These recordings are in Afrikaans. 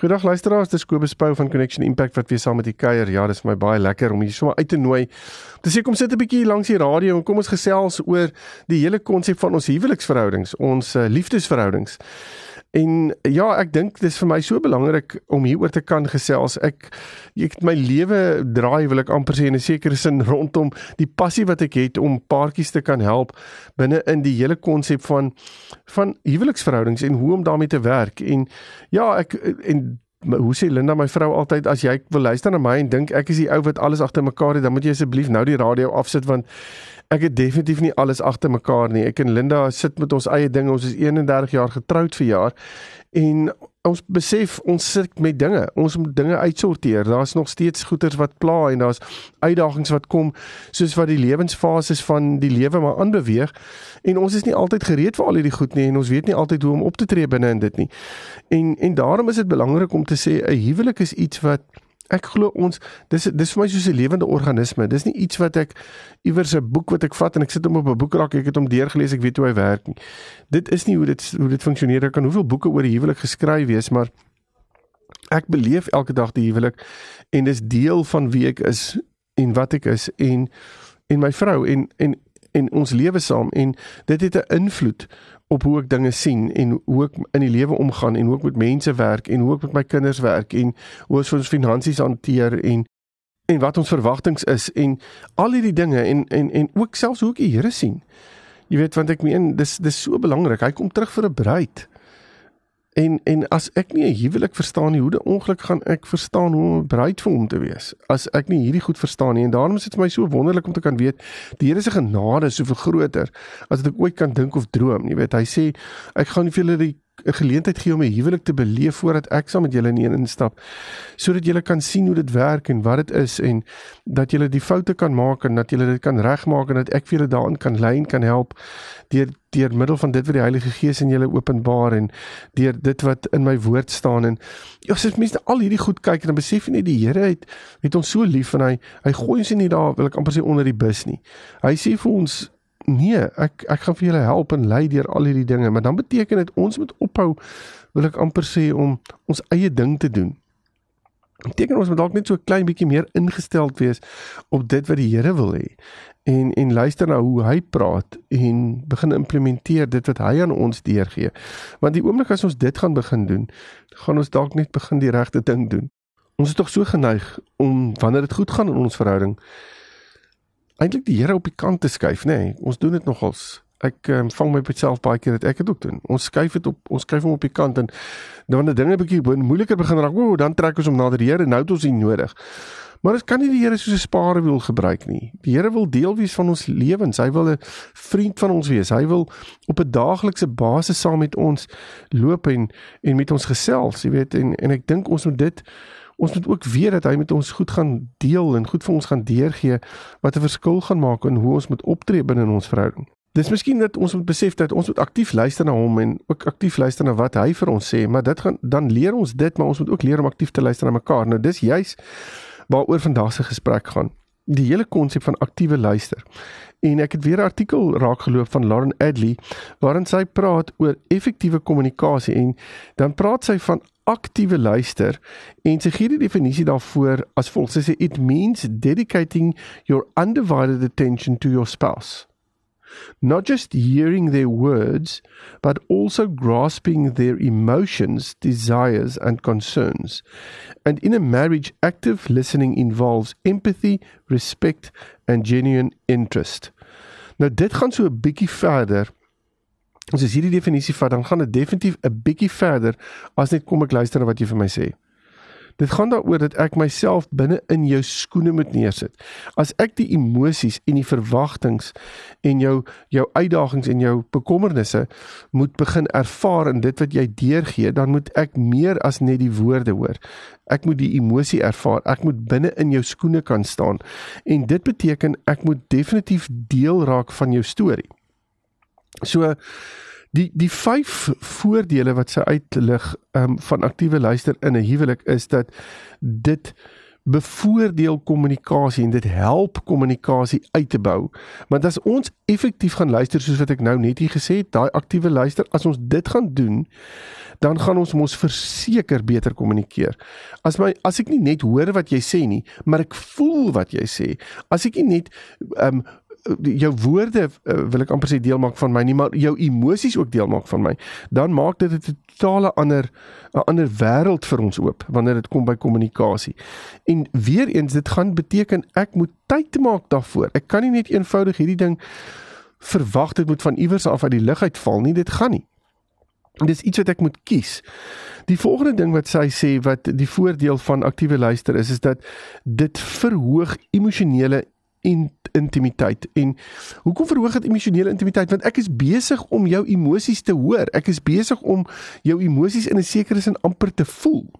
Goeiedag luisteraars, dis Kobus Pau van Connection Impact wat weer saam met u kuier. Ja, dis vir my baie lekker om hier sommer uit te nooi. Dis ek kom sit 'n bietjie langs die radio en kom ons gesels oor die hele konsep van ons huweliksverhoudings, ons uh, liefdesverhoudings. En ja, ek dink dis vir my so belangrik om hieroor te kan gesels. Ek ek my lewe draai wil ek amper sê in 'n sekere sin rondom die passie wat ek het om paartjies te kan help binne in die hele konsep van van huweliksverhoudings en hoe om daarmee te werk. En ja, ek en hoe sê Linda my vrou altyd as jy wil luister na my en dink ek is die ou wat alles agter mekaar het, dan moet jy asseblief nou die radio afsit want Ek het definitief nie alles agter mekaar nie. Ek en Linda sit met ons eie dinge. Ons is 31 jaar getroud vir jaar en ons besef ons sit met dinge. Ons moet dinge uitsorteer. Daar's nog steeds goeters wat pla en daar's uitdagings wat kom soos wat die lewensfases van die lewe maar aanbeweeg en ons is nie altyd gereed vir al hierdie goed nie en ons weet nie altyd hoe om op te tree binne in dit nie. En en daarom is dit belangrik om te sê 'n huwelik is iets wat Ek glo ons dis dis vir my soos 'n lewende organisme. Dis nie iets wat ek iewers 'n boek wat ek vat en ek sit hom op 'n boekrak, ek het hom deurgelees, ek weet hoe hy werk nie. Dit is nie hoe dit hoe dit funksioneer. Ek kan hoeveel boeke oor die huwelik geskryf wees, maar ek beleef elke dag die huwelik en dis deel van wie ek is en wat ek is en en my vrou en en en ons lewe saam en dit het 'n invloed op hoe ek dinge sien en hoe ek in die lewe omgaan en hoe ek met mense werk en hoe ek met my kinders werk en hoe ons ons finansies hanteer en en wat ons verwagtinge is en al hierdie dinge en en en ook selfs hoe ek die Here sien. Jy weet want ek meen dis dis so belangrik. Hy kom terug vir 'n bruid. En en as ek nie 'n huwelik verstaan nie, hoe de ongeluk gaan ek verstaan hoe om 'n bruid vir hom te wees? As ek nie hierdie goed verstaan nie en daarom is dit vir my so wonderlik om te kan weet die Here se genade is soveel groter as wat ek ooit kan dink of droom. Jy weet, hy sê ek gaan vir julle die 'n geleentheid gee om 'n huwelik te beleef voordat ek saam met julle in een instap sodat julle kan sien hoe dit werk en wat dit is en dat julle die foute kan maak en dat julle dit kan regmaak en dat ek vir julle daarin kan lei en kan help deur deur middel van dit wat die Heilige Gees in julle openbaar en deur dit wat in my woord staan en ja as mense al hierdie goed kyk en dan besef jy net die Here het het ons so lief en hy hy gooi ons nie daar wil ek amper sê onder die bus nie. Hy sê vir ons nee, ek ek gaan vir julle help en lei deur al hierdie dinge, maar dan beteken dit ons moet ophou wil ek amper sê om ons eie ding te doen. Dit beteken ons moet dalk net so 'n klein bietjie meer ingestel wees op dit wat die Here wil hê en en luister na hoe hy praat en begin implementeer dit wat hy aan ons deurgee. Want die oomblik as ons dit gaan begin doen, gaan ons dalk net begin die regte ding doen. Ons is tog so geneig om wanneer dit goed gaan in ons verhouding eintlik die Here op die kant te skuif, nê. Nee, ons doen dit nogals. Ek um, vang my self baie keer dat ek dit ook doen. Ons skuif dit op, ons skuif hom op die kant en dan wanneer dinge 'n bietjie moeiliker begin raak, o, dan trek ons hom nader die Here. Nou het ons dit nodig. Maar dit kan nie die Here soos 'n sparewiel gebruik nie. Die Here wil deel wees van ons lewens. Hy wil 'n vriend van ons wees. Hy wil op 'n daaglikse basis saam met ons loop en en met ons gesels, jy weet, en en ek dink ons moet dit ons moet ook weet dat hy met ons goed gaan deel en goed vir ons gaan deurgee wat 'n verskil gaan maak in hoe ons moet optree binne in ons verhouding. Dis miskien dat ons moet besef dat ons moet aktief luister na hom en ook aktief luister na wat hy vir ons sê, maar dit gaan dan leer ons dit, maar ons moet ook leer om aktief te luister na mekaar. Nou dis juis waaroor vandag se gesprek gaan. Die hele konsep van aktiewe luister. En ek het weer 'n artikel raakgeloop van Lauren Adley waarin sy praat oor effektiewe kommunikasie en dan praat sy van aktiewe luister en sy gee die definisie daarvoor as volg sy sê it means dedicating your undivided attention to your spouse not just hearing their words but also grasping their emotions desires and concerns. And in a marriage active listening involves empathy respect and genuine interest. Nou dit gaan so 'n bietjie verder. As jy hierdie definisie vat, dan gaan dit definitief 'n bietjie verder as net kom ek luister na wat jy vir my sê. Dit gaan daaroor dat ek myself binne in jou skoene moet neersit. As ek die emosies en die verwagtinge en jou jou uitdagings en jou bekommernisse moet begin ervaar in dit wat jy deurgee, dan moet ek meer as net die woorde hoor. Ek moet die emosie ervaar. Ek moet binne in jou skoene kan staan. En dit beteken ek moet definitief deel raak van jou storie. So die die vyf voordele wat sy uitlig um, van aktiewe luister in 'n huwelik is dat dit bevoordeel kommunikasie en dit help kommunikasie uit te bou. Want as ons effektief gaan luister soos wat ek nou net hier gesê het, daai aktiewe luister, as ons dit gaan doen, dan gaan ons mos verseker beter kommunikeer. As my as ek nie net hoor wat jy sê nie, maar ek voel wat jy sê. As ek nie net ehm um, jou woorde uh, wil ek amper sê deel maak van my nie maar jou emosies ook deel maak van my. Dan maak dit 'n totale ander 'n ander wêreld vir ons oop wanneer dit kom by kommunikasie. En weer eens dit gaan beteken ek moet tyd maak daarvoor. Ek kan nie net eenvoudig hierdie ding verwag dit moet van iewers af uit die lug uitval nie dit gaan nie. En dis iets wat ek moet kies. Die volgende ding wat sy sê wat die voordeel van aktiewe luister is is dat dit verhoog emosionele in intimiteit. En hoekom verhoog dit emosionele intimiteit? Want ek is besig om jou emosies te hoor. Ek is besig om jou emosies in 'n sekere sin amper te voel.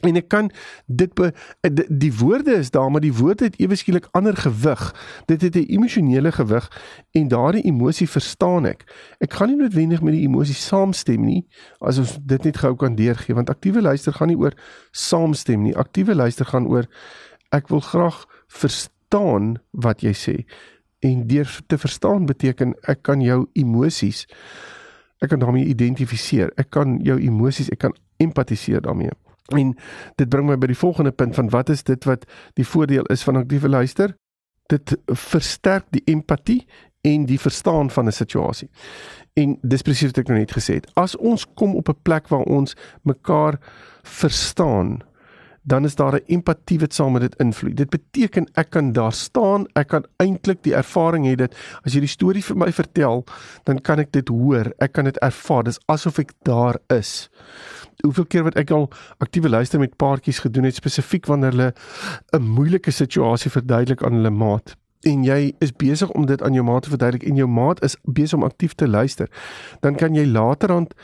En ek kan dit be, die, die woorde is daar, maar die woorde het ewe skielik ander gewig. Dit het 'n emosionele gewig en daardie emosie verstaan ek. Ek gaan nie noodwendig met die emosie saamstem nie as ons dit net gou kan deurgee want aktiewe luister gaan nie oor saamstem nie. Aktiewe luister gaan oor ek wil graag verstaan wat jy sê. En deur te verstaan beteken ek kan jou emosies ek kan daarmee identifiseer. Ek kan jou emosies, ek kan empatiseer daarmee. En dit bring my by die volgende punt van wat is dit wat die voordeel is van aktiewe luister? Dit versterk die empatie en die verstaan van 'n situasie. En dis presies wat ek nou net gesê het. As ons kom op 'n plek waar ons mekaar verstaan, dan is daar 'n empatie wat saam met dit invloei. Dit beteken ek kan daar staan, ek kan eintlik die ervaring hê dat as jy die storie vir my vertel, dan kan ek dit hoor, ek kan dit ervaar. Dis asof ek daar is. Hoeveel keer wat ek al aktiewe luister met paartjies gedoen het spesifiek wanneer hulle 'n moeilike situasie verduidelik aan hulle maat en jy is besig om dit aan jou maat te verduidelik en jou maat is besig om aktief te luister, dan kan jy laterand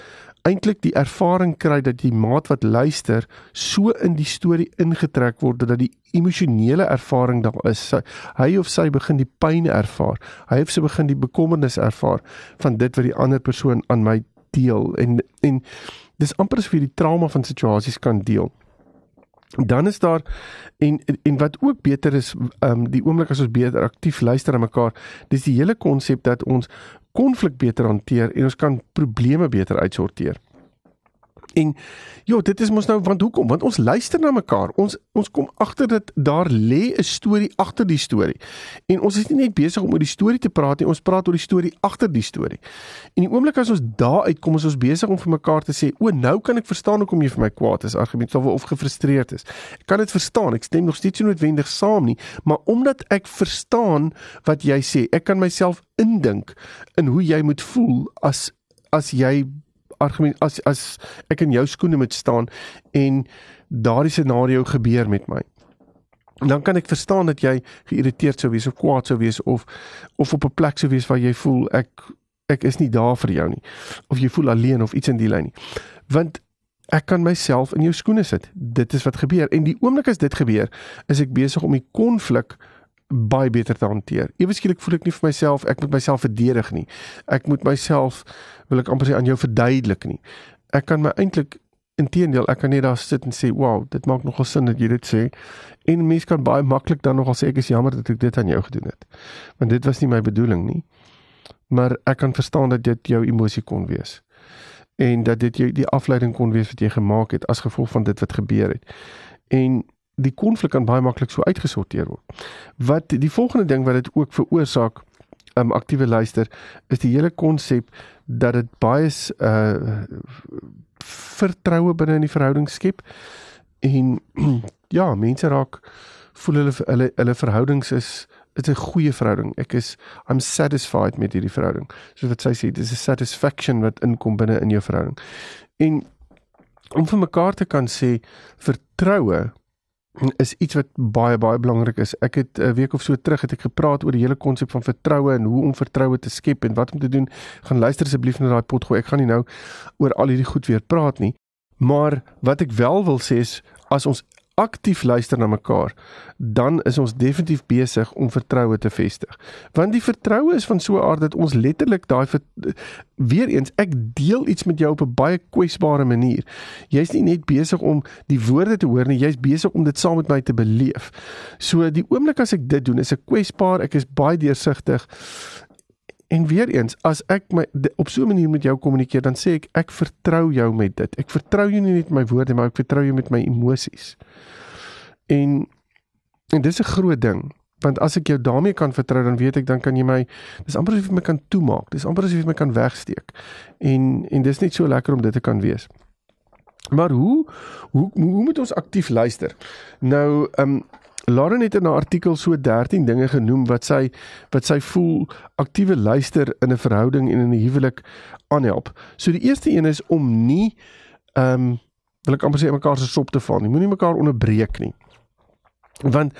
eintlik die ervaring kry dat die maat wat luister so in die storie ingetrek word dat die emosionele ervaring daar is. Hy of sy begin die pyn ervaar. Hy of sy begin die bekommernis ervaar van dit wat die ander persoon aan my deel en en dis amper asof jy die trauma van situasies kan deel. Dan is daar en en wat ook beter is, ehm um, die oomblik as ons beter aktief luister na mekaar, dis die hele konsep dat ons konflik beter hanteer en ons kan probleme beter uitsorteer. En ja, dit is mos nou want hoekom? Want ons luister na mekaar. Ons ons kom agter dat daar lê 'n storie agter die storie. En ons is nie net besig om oor die storie te praat nie, ons praat oor die storie agter die storie. En die oomblik as ons daar uitkom, is ons besig om vir mekaar te sê, "O, nou kan ek verstaan hoekom jy vir my kwaad is, argument of of gefrustreerd is." Ek kan dit verstaan. Ek stem nog steeds nie noodwendig saam nie, maar omdat ek verstaan wat jy sê, ek kan myself indink in hoe jy moet voel as as jy argument as as ek in jou skoene moet staan en daardie scenario gebeur met my dan kan ek verstaan dat jy geïrriteerd sou wees of kwaad sou wees of of op 'n plek sou wees waar jy voel ek ek is nie daar vir jou nie of jy voel alleen of iets in die lyn nie. Want ek kan myself in jou skoene sit. Dit is wat gebeur. En die oomblik as dit gebeur is ek besig om die konflik baie beter te hanteer. Ewe skielik voel ek nie vir myself ek moet myself verdedig nie. Ek moet myself wil ek amper sê aan jou verduidelik nie. Ek kan my eintlik inteendeel ek kan net daar sit en sê, "Wow, dit maak nogal sin dat jy dit sê." En mens kan baie maklik dan nogal sê ek is jammer dat ek dit aan jou gedoen het. Want dit was nie my bedoeling nie. Maar ek kan verstaan dat dit jou emosie kon wees en dat dit jou die afleiding kon wees wat jy gemaak het as gevolg van dit wat gebeur het. En die konflik kan baie maklik so uitgesorteer word. Wat die volgende ding wat dit ook veroorsaak um aktiewe luister is die hele konsep dat dit baie uh vertroue binne in die verhouding skep en ja, mense raak voel hulle hulle hulle verhoudings is dit 'n goeie verhouding. Ek is I'm satisfied met hierdie verhouding. So wat sy sê, dis 'n satisfaction wat inkom binne in jou verhouding. En om vir mekaar te kan sê vertroue is iets wat baie baie belangrik is. Ek het 'n week of so terug het ek gepraat oor die hele konsep van vertroue en hoe om vertroue te skep en wat om te doen. Gaan luister asseblief na daai pot gooi. Ek gaan nie nou oor al hierdie goed weer praat nie. Maar wat ek wel wil sê is as ons aktief luister na mekaar, dan is ons definitief besig om vertroue te vestig. Want die vertroue is van so 'n aard dat ons letterlik daai weer eens ek deel iets met jou op 'n baie kwesbare manier. Jy's nie net besig om die woorde te hoor nie, jy's besig om dit saam met my te beleef. So die oomblik as ek dit doen, is ek kwesbaar, ek is baie deursigtig. En weer eens, as ek my op so 'n manier met jou kommunikeer, dan sê ek ek vertrou jou met dit. Ek vertrou jou nie net met my woorde, maar ek vertrou jou met my emosies. En en dis 'n groot ding, want as ek jou daarmee kan vertrou, dan weet ek dan kan jy my dis amper asof jy my kan toemaak. Dis amper asof jy my kan wegsteek. En en dis net so lekker om dit te kan wees. Maar hoe hoe hoe moet ons aktief luister? Nou, ehm um, Lauren het in 'n artikel so 13 dinge genoem wat sy wat sy voel aktiewe luister in 'n verhouding en in 'n huwelik aanhelp. So die eerste een is om nie ehm um, wil ek amper sê mekaar se sop te val nie. Moenie mekaar onderbreek nie. Want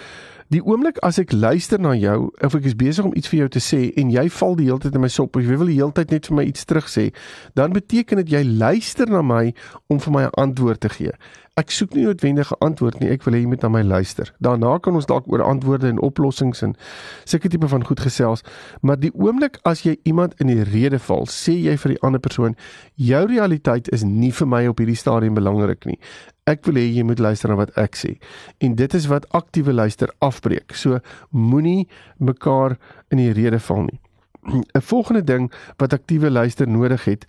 Die oomblik as ek luister na jou of ek is besig om iets vir jou te sê en jy val die hele tyd in my sop of jy wil die hele tyd net vir my iets terug sê, dan beteken dit jy luister na my om vir my 'n antwoord te gee. Ek soek nie noodwendige antwoord nie, ek wil hê jy moet na my luister. Daarna kan ons dalk oor antwoorde en oplossings en sulke tipe van goed gesels, maar die oomblik as jy iemand in die rede val, sê jy vir die ander persoon, jou realiteit is nie vir my op hierdie stadium belangrik nie. Ek wil hê jy moet luister na wat ek sê. En dit is wat aktiewe luister afbreek. So moenie mekaar in die rede val nie. 'n Volgende ding wat aktiewe luister nodig het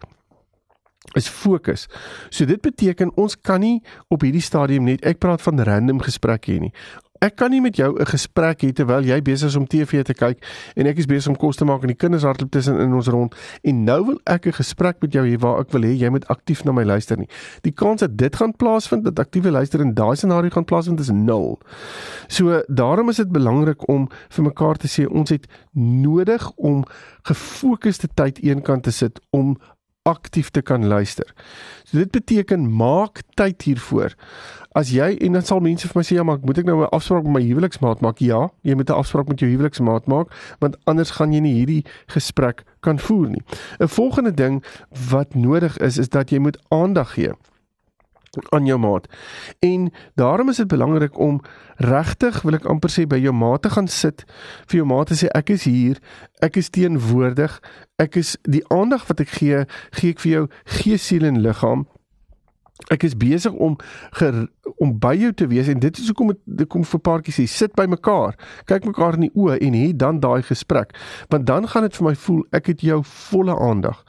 is fokus. So dit beteken ons kan nie op hierdie stadium net ek praat van random gesprekke hier nie. Ek kan nie met jou 'n gesprek hê terwyl jy besig is om TV te kyk en ek is besig om kos te maak en die kinders hardloop tussen in ons rond en nou wil ek 'n gesprek met jou hê waar ek wil hê jy moet aktief na my luister nie. Die kans dat dit gaan plaasvind, dat aktiewe luister in daai scenario gaan plaasvind is nul. So daarom is dit belangrik om vir mekaar te sê ons het nodig om gefokusde tyd eenkant te sit om aktief te kan luister. So dit beteken maak tyd hiervoor. As jy en dan sal mense vir my sê ja, maar moet ek nou 'n afspraak met my huweliksmaat maak? Ja, jy moet 'n afspraak met jou huweliksmaat maak, want anders gaan jy nie hierdie gesprek kan voer nie. 'n Volgende ding wat nodig is is dat jy moet aandag gee aan jou maat. En daarom is dit belangrik om regtig, wil ek amper sê by jou maat te gaan sit, vir jou maat te sê ek is hier, ek is teenwoordig, ek is die aandag wat ek gee, gee ek vir jou gees, siel en liggaam Ek is besig om ger, om by jou te wees en dit is hoekom dit kom vir paartjies sê sit by mekaar. Kyk mekaar in die oë en hê dan daai gesprek. Want dan gaan dit vir my voel ek het jou volle aandag.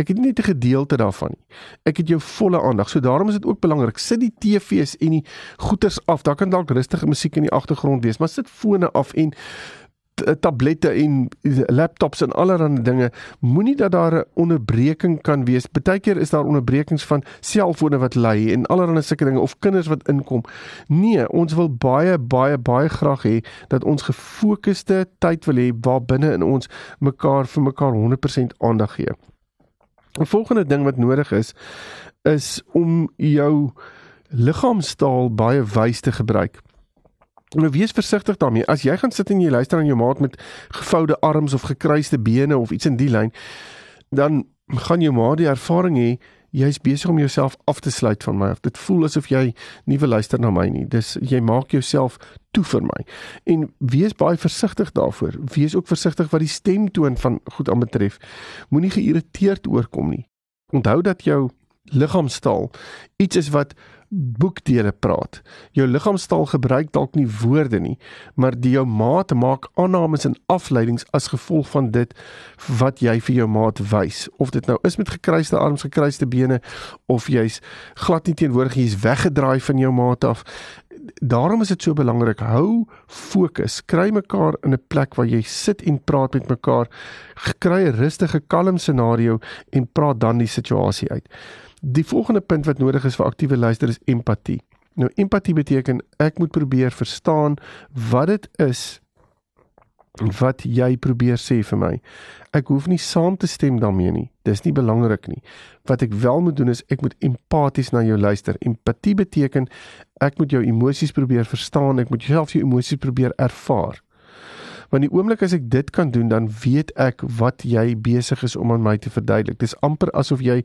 Ek het nie net 'n gedeelte daarvan nie. Ek het jou volle aandag. So daarom is dit ook belangrik sit die TV's en die goeters af. Daar kan dalk rustige musiek in die agtergrond wees, maar sit fone af en tablette en laptops en allerlei dinge moenie dat daar 'n onderbreking kan wees. Partykeer is daar onderbrekings van selfone wat lui en allerlei sulke dinge of kinders wat inkom. Nee, ons wil baie baie baie graag hê dat ons gefokusde tyd wil hê waar binne in ons mekaar vir mekaar 100% aandag gee. 'n Volgende ding wat nodig is is om jou liggaamstaal baie wys te gebruik. Nou wees versigtig daarmee. As jy gaan sit en jy luister aan jou maat met gevoude arms of gekruiste bene of iets in die lyn, dan gaan jou maat die ervaring hê jy's besig om jouself af te sluit van my. Dit voel asof jy nie wil luister na my nie. Dis jy maak jouself toe vir my. En wees baie versigtig daarvoor. Wees ook versigtig wat die stemtoon van goed aanbetref. Moenie geïrriteerd oorkom nie. Onthou dat jou liggaamstaal iets is wat boekdele praat. Jou liggaamstaal gebruik dalk nie woorde nie, maar die jou maat maak aannames en afleidings as gevolg van dit wat jy vir jou maat wys. Of dit nou is met gekruiste arms, gekruiste bene of jy's glad nie teenwoordig, jy's weggedraai van jou maat af. Daarom is dit so belangrik hou fokus. Kry mekaar in 'n plek waar jy sit en praat met mekaar. Kry 'n rustige, kalm scenario en praat dan die situasie uit. Die volgende punt wat nodig is vir aktiewe luister is empatie. Nou empatie beteken ek moet probeer verstaan wat dit is wat jy probeer sê vir my. Ek hoef nie saam te stem daarmee nie. Dis nie belangrik nie. Wat ek wel moet doen is ek moet empaties na jou luister. Empatie beteken ek moet jou emosies probeer verstaan, ek moet jouself jou emosies probeer ervaar. Want die oomblik as ek dit kan doen, dan weet ek wat jy besig is om aan my te verduidelik. Dis amper asof jy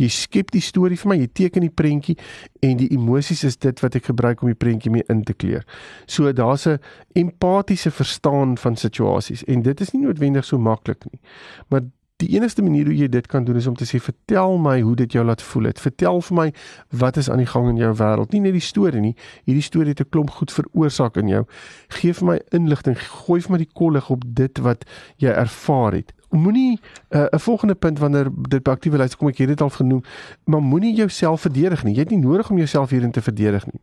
jy skep die storie vir my, jy teken die prentjie en die emosies is dit wat ek gebruik om die prentjie mee in te kleur. So daar's 'n empatiese verstaan van situasies en dit is nie noodwendig so maklik nie. Maar Die enigste manier hoe jy dit kan doen is om te sê vertel my hoe dit jou laat voel. Het. Vertel vir my wat is aan die gang in jou wêreld. Nie net die storie nie. Hierdie storie het 'n klomp goed veroorsaak in jou. Geef vir my inligting. Gooi vir my die kollig op dit wat jy ervaar het. Moenie uh, 'n volgende punt wanneer dit by aktiewe lys kom ek het dit al genoem, maar moenie jouself verdedig nie. Jy het nie nodig om jouself hierin te verdedig nie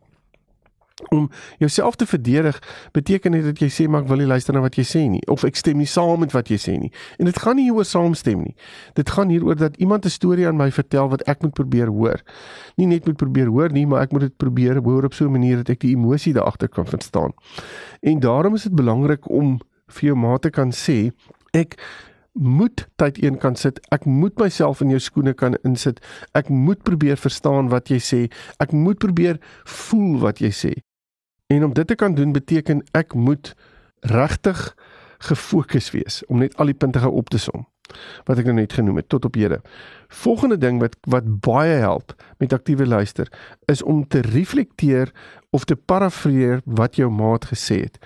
om jouself te verdedig beteken nie dat jy sê maar ek wil nie luister na wat jy sê nie of ek stem nie saam met wat jy sê nie. En dit gaan nie oor saamstem nie. Dit gaan hieroor dat iemand 'n storie aan my vertel wat ek moet probeer hoor. Nie net moet probeer hoor nie, maar ek moet dit probeer hoor op so 'n manier dat ek die emosie daar agter kan verstaan. En daarom is dit belangrik om vir jou maat te kan sê ek moet tyd een kan sit. Ek moet myself in jou skoene kan insit. Ek moet probeer verstaan wat jy sê. Ek moet probeer voel wat jy sê. En om dit te kan doen beteken ek moet regtig gefokus wees om net al die punte gou op te som wat ek nou net genoem het tot op hede. Volgende ding wat wat baie help met aktiewe luister is om te reflekteer of te parafreer wat jou maat gesê het.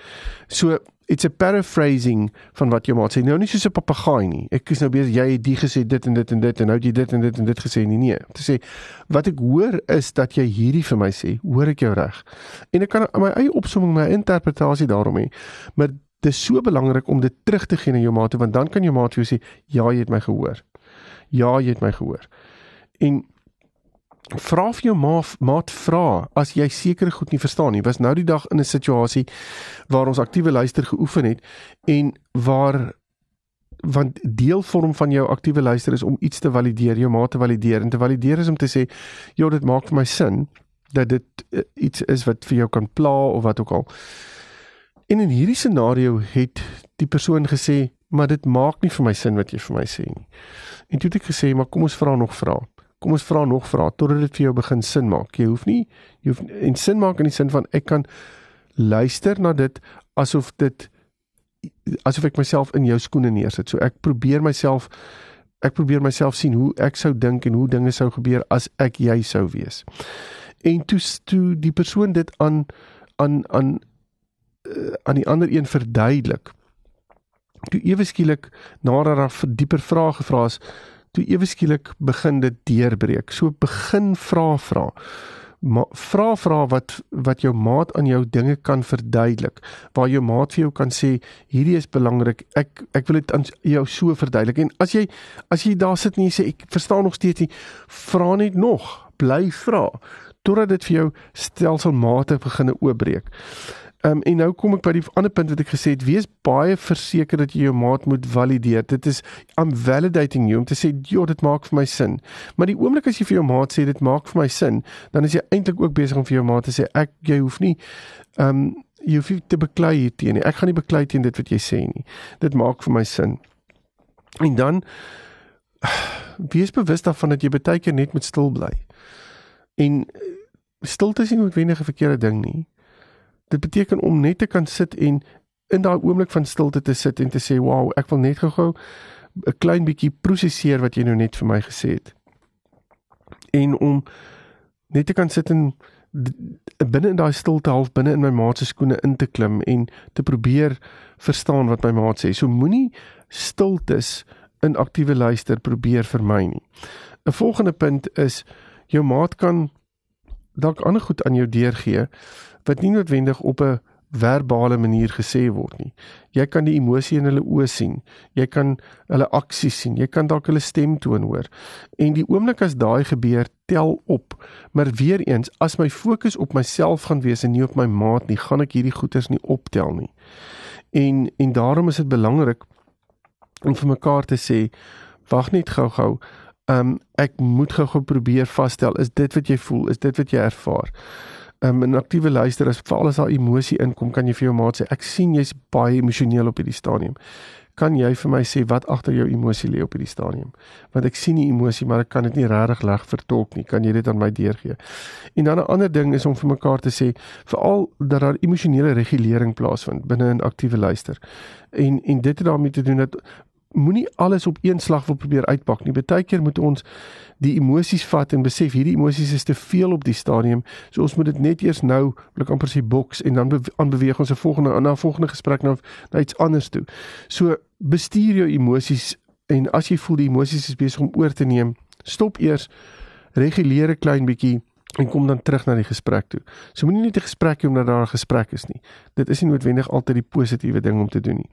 So it's a paraphrasing van wat jou maat sê. Nou nie soos 'n papegaai nie. Ek is nou besig jy het die gesê dit en dit en dit en nou jy dit en dit en dit gesê nie. Nee, om te sê wat ek hoor is dat jy hierdie vir my sê. Hoor ek jou reg? En ek kan my eie opsomming, my interpretasie daarom hê. Maar dit is so belangrik om dit terug te gee na jou maat want dan kan jou maat vir jou sê ja, jy het my gehoor. Ja, jy het my gehoor. En vra vir jou ma maat vra as jy sekere goed nie verstaan nie. Was nou die dag in 'n situasie waar ons aktiewe luister geoefen het en waar want deelvorm van jou aktiewe luister is om iets te valideer, jou maat te valideer en te valideer is om te sê, "Ja, dit maak vir my sin dat dit uh, iets is wat vir jou kan pla of wat ook al." En in hierdie scenario het die persoon gesê, "Maar dit maak nie vir my sin wat jy vir my sê nie." En toe het ek gesê, "Maar kom ons vra nog vrae." Kom ons vra nog vra totdat dit vir jou begin sin maak. Jy hoef nie jy hoef en sin maak in die sin van ek kan luister na dit asof dit asof ek myself in jou skoene neersit. So ek probeer myself ek probeer myself sien hoe ek sou dink en hoe dinge sou gebeur as ek jy sou wees. En toe toe die persoon dit aan aan aan uh, aan die ander een verduidelik. Toe ewe skielik nadat daar dieper vrae gevra is, toe ewe skielik begin dit deurbreek. So begin vra vra. Vra vra wat wat jou maat aan jou dinge kan verduidelik. Waar jou maat vir jou kan sê hierdie is belangrik. Ek ek wil dit aan jou so verduidelik. En as jy as jy daar sit en jy sê ek verstaan nog steeds nie, vra net nog. Bly vra totdat dit vir jou stelselmatig begin oopbreek. Ehm um, en nou kom ek by die ander punt wat ek gesê het, wees baie verseker dat jy jou maat moet valideer. Dit is I'm validating you om te sê, "Ja, dit maak vir my sin." Maar die oomblik as jy vir jou maat sê dit maak vir my sin, dan is jy eintlik ook besig om vir jou maat te sê, "Ek jy hoef nie ehm um, jy hoef nie te beklei hier teen nie. Ek gaan nie beklei teen dit wat jy sê nie. Dit maak vir my sin." En dan wees bewus daarvan dat jy baie keer net moet stil bly. En stilte is nie noodwendig 'n verkeerde ding nie dit beteken om net te kan sit en in daai oomblik van stilte te sit en te sê wow ek wil net gou-gou 'n klein bietjie prosesseer wat jy nou net vir my gesê het. En om net te kan sit en binne in daai stilte half binne in my maat se skoene in te klim en te probeer verstaan wat my maat sê. So moenie stiltes in aktiewe luister probeer vermy nie. 'n volgende punt is jou maat kan dalk ander goed aan jou deurgee wat nie noodwendig op 'n verbale manier gesê word nie. Jy kan die emosie in hulle oë sien. Jy kan hulle aksies sien. Jy kan dalk hulle stemtoon hoor. En die oomblik as daai gebeur, tel op. Maar weer eens, as my fokus op myself gaan wees en nie op my maat nie, gaan ek hierdie goeters nie optel nie. En en daarom is dit belangrik om vir mekaar te sê, wag net gou-gou. Um ek moet gou-gou probeer vasstel, is dit wat jy voel? Is dit wat jy ervaar? um, 'n aktiewe luister as veral as daar emosie inkom, kan jy vir jou maat sê ek sien jy's baie emosioneel op hierdie stadium. kan jy vir my sê wat agter jou emosie lê op hierdie stadium? Want ek sien die emosie, maar ek kan dit nie regtig leg vertolk nie. Kan jy dit aan my deurgee? En dan 'n ander ding is om vir mekaar te sê veral dat daar emosionele regulering plaasvind binne 'n aktiewe luister. En en dit het daarmee te doen dat moenie alles op een slag wil probeer uitpak nie. Partykeer moet ons die emosies vat en besef hierdie emosies is te veel op die stadium. So ons moet dit net eers nou, wil ek amper sê boks en dan aanbeweeg ons 'n volgende aan 'n volgende gesprek na, na iets anders toe. So bestuur jou emosies en as jy voel die emosies is besig om oor te neem, stop eers, reguleer 'n klein bietjie en kom dan terug na die gesprek toe. So moenie net 'n gesprek hê omdat daar 'n gesprek is nie. Dit is nie noodwendig altyd die positiewe ding om te doen nie.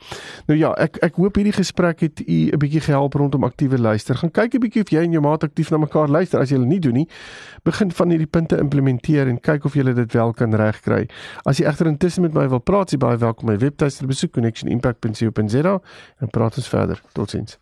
Nou ja, ek ek hoop hierdie gesprek het u 'n bietjie gehelp rondom aktiewe luister. Gaan kyk 'n bietjie of jy en jou maat aktief na mekaar luister as jy dit nie doen nie. Begin van hierdie punte implementeer en kyk of jy dit wel kan regkry. As jy egter intussen met my wil praat, jy baie welkom my webtuiste besoek connectionimpact.co.za en praat ons verder. Totsiens.